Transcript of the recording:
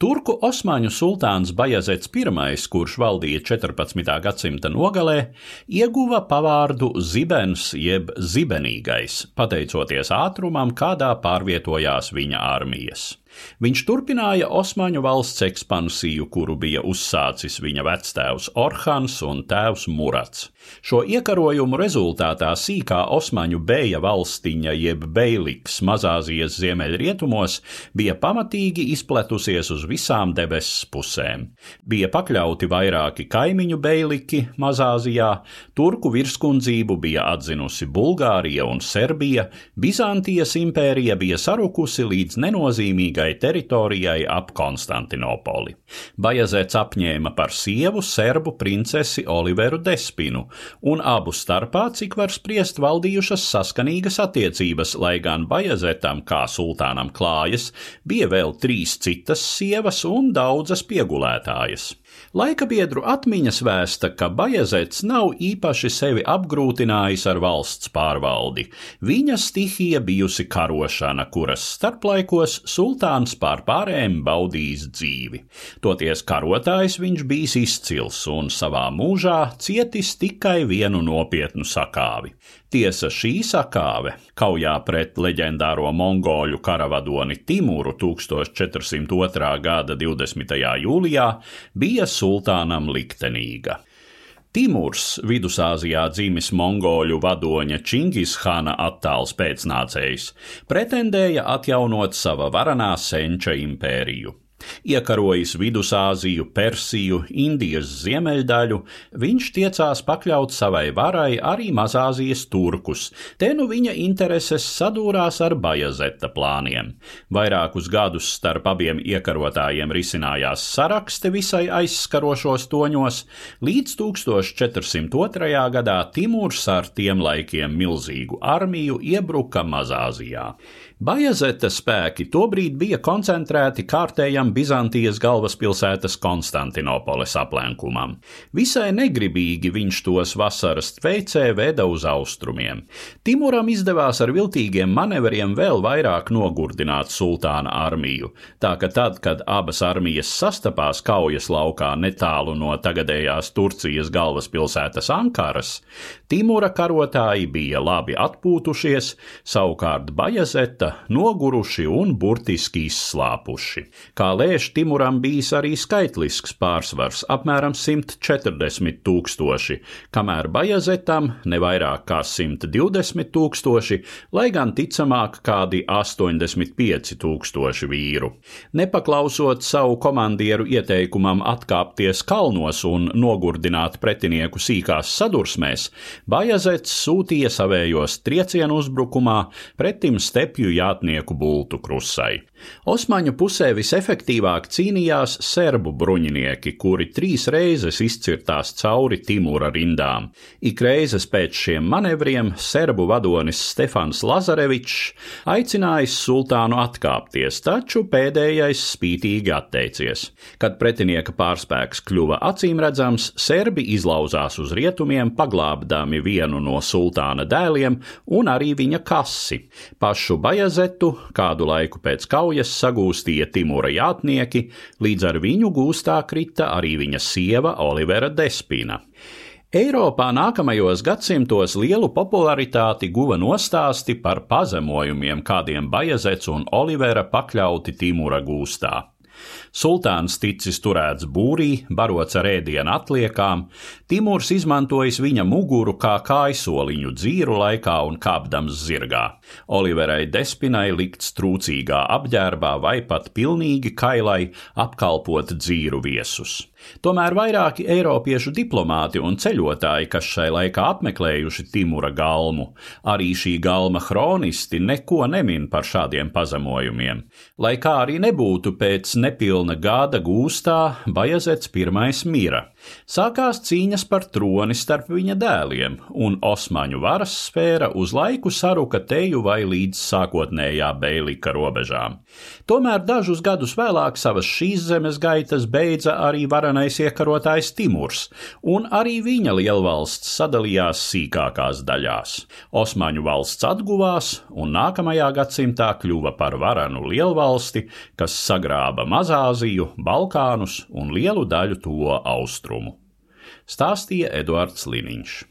Turku osmaņu sultāns Bajazets I, kurš valdīja 14. gadsimta nogalē, ieguva pavārdu Zibens jeb Zibenīgais, pateicoties ātrumam, kādā pārvietojās viņa armijas. Viņš turpināja Osmaņu valsts ekspansiju, kuru bija uzsācis viņa vectēvs Orhans un tēvs Murats. Šo iekarojumu rezultātā sīkā Osmaņu beja valstiņa jeb Beiliks Mazāzijas ziemeļrietumos bija pamatīgi izpletusies uz visām debesis pusēm. Bija pakļauti vairāki kaimiņu beiliki Mazāzijā, turku virskundzību bija atzinusi Bulgārija un Serbija, Bizantijas impērija bija sarukusi līdz nenozīmīgai milzīgai teritorijai ap Konstantinopoli. Bajazets apņēma par sievu serbu princesi Oliveru Despinu, un abu starpā, cik var spriest, valdījušas saskanīgas attiecības, lai gan Bajazetam, kā sultānam klājas, bija vēl trīs citas sievas un daudzas piegulētājas. Laika biedru atmiņas vēsta, ka Bajazets nav īpaši sevi apgrūtinājis ar valsts pārvaldi. Viņa stihija bijusi karošana, kuras starplaikos sultāns pār pārējiem baudījis dzīvi. Toties karotājs viņš bijis izcils un savā mūžā cietis tikai vienu nopietnu sakāvi. Tiesa šī sakāve kaujā pret leģendāro mongoļu karavadoni Timuru 1402. gada 20. jūlijā bija sultānam liktenīga. Timurs, Vidusāzijā dzimis mongoļu vadoņa Čingishana attāls pēcnācējs, pretendēja atjaunot sava varanā senča impēriju. Iekarojis Vidusāziju, Persiju, Indijas ziemeļdaļu, viņš tiecās pakļaut savai varai arī Mazāzijas turkus. Te nu viņa intereses sadūrās ar Bajazeta plāniem. Vairākus gadus starp abiem iekarotājiem risinājās sarakste visai aizskarošos toņos, līdz 1402. gadā Timurs ar tiem laikiem milzīgu armiju iebruka Mazāzijā. Bajazeta spēki tobrīd bija koncentrēti kārtējam Bizantijas galvaspilsētas Konstantinopoles aplenkumam. Visai negribīgi viņš tos vasaras veicē veda uz austrumiem. Timuram izdevās ar viltīgiem manevriem vēl vairāk nogurdināt sultāna armiju, tā ka tad, kad abas armijas sastapās kaujas laukā netālu no tagadējās Turcijas galvaspilsētas Ankaras, Timura karotāji bija labi atpūtušies, savukārt Bajazeta noguruši un burtiski izslāpuši. Kā lēš Timuram bijis arī skaitlisks pārsvars - apmēram 140 tūkstoši, kamēr Bajazetam ne vairāk kā 120 tūkstoši, lai gan ticamāk kādi 85 tūkstoši vīru. Nepaklausot savu komandieru ieteikumam atkāpties kalnos un nogurdināt pretinieku sīkās sadursmēs, Bajazets sūtīja savējos triecienu uzbrukumā pretim stepju jātnieku bultu krusai. Osmaņu pusē visefektīvāk cīnījās serbu bruņinieki, kuri trīs reizes izcirtās cauri Timūra rindām. Ik reizes pēc šiem manevriem serbu vadonis Stefans Lazarevičs aicinājis sultānu atkāpties, taču pēdējais spītīgi atteicies. Kad pretinieka pārspēks kļuva acīmredzams, serbi izlauzās uz rietumiem, paglābdami vienu no sultāna dēliem un arī viņa kasi. Pašu Bajazetu kādu laiku pēc kaujas sagūstīja Timura jātnieki, līdz ar viņu gūstā krita arī viņa sieva Olivera Despina. Eiropā nākamajos gadsimtos lielu popularitāti guva nostāsti par pazemojumiem, kādiem Bajazets un Olivera pakļauti Timura gūstā. Sultāns ticis turēts būrī, barots ar ēdienu atliekām, Timurs izmantojis viņa muguru kā kaisoliņu dzīru laikā un kāpdams zirgā. Oliverai Despinai likts trūcīgā apģērbā vai pat pilnīgi kailai apkalpot dzīru viesus. Tomēr vairāki eiropiešu diplomāti un ceļotāji, kas šai laikā apmeklējuši Timura galmu, arī šī galma chronisti neko nemin par šādiem pazemojumiem. Lai kā arī nebūtu pēc nepilna gada gūstā, Bajazets pirmais mira. Sākās cīņas par troni starp viņa dēliem, un Osmaņu varas sfēra uz laiku saruka teju vai līdz sākotnējā Beilika robežām. Tomēr dažus gadus vēlāk savas šīs zemes gaitas beidza arī vara varenais iekarotājs Timurs, un arī viņa lielvalsts sadalījās sīkākās daļās. Osmaņu valsts atguvās, un nākamajā gadsimtā kļuva par varenu lielvalsti, kas sagrāba Mazāziju, Balkānus un lielu daļu to austrumu. Stāstīja Eduards Liniņš.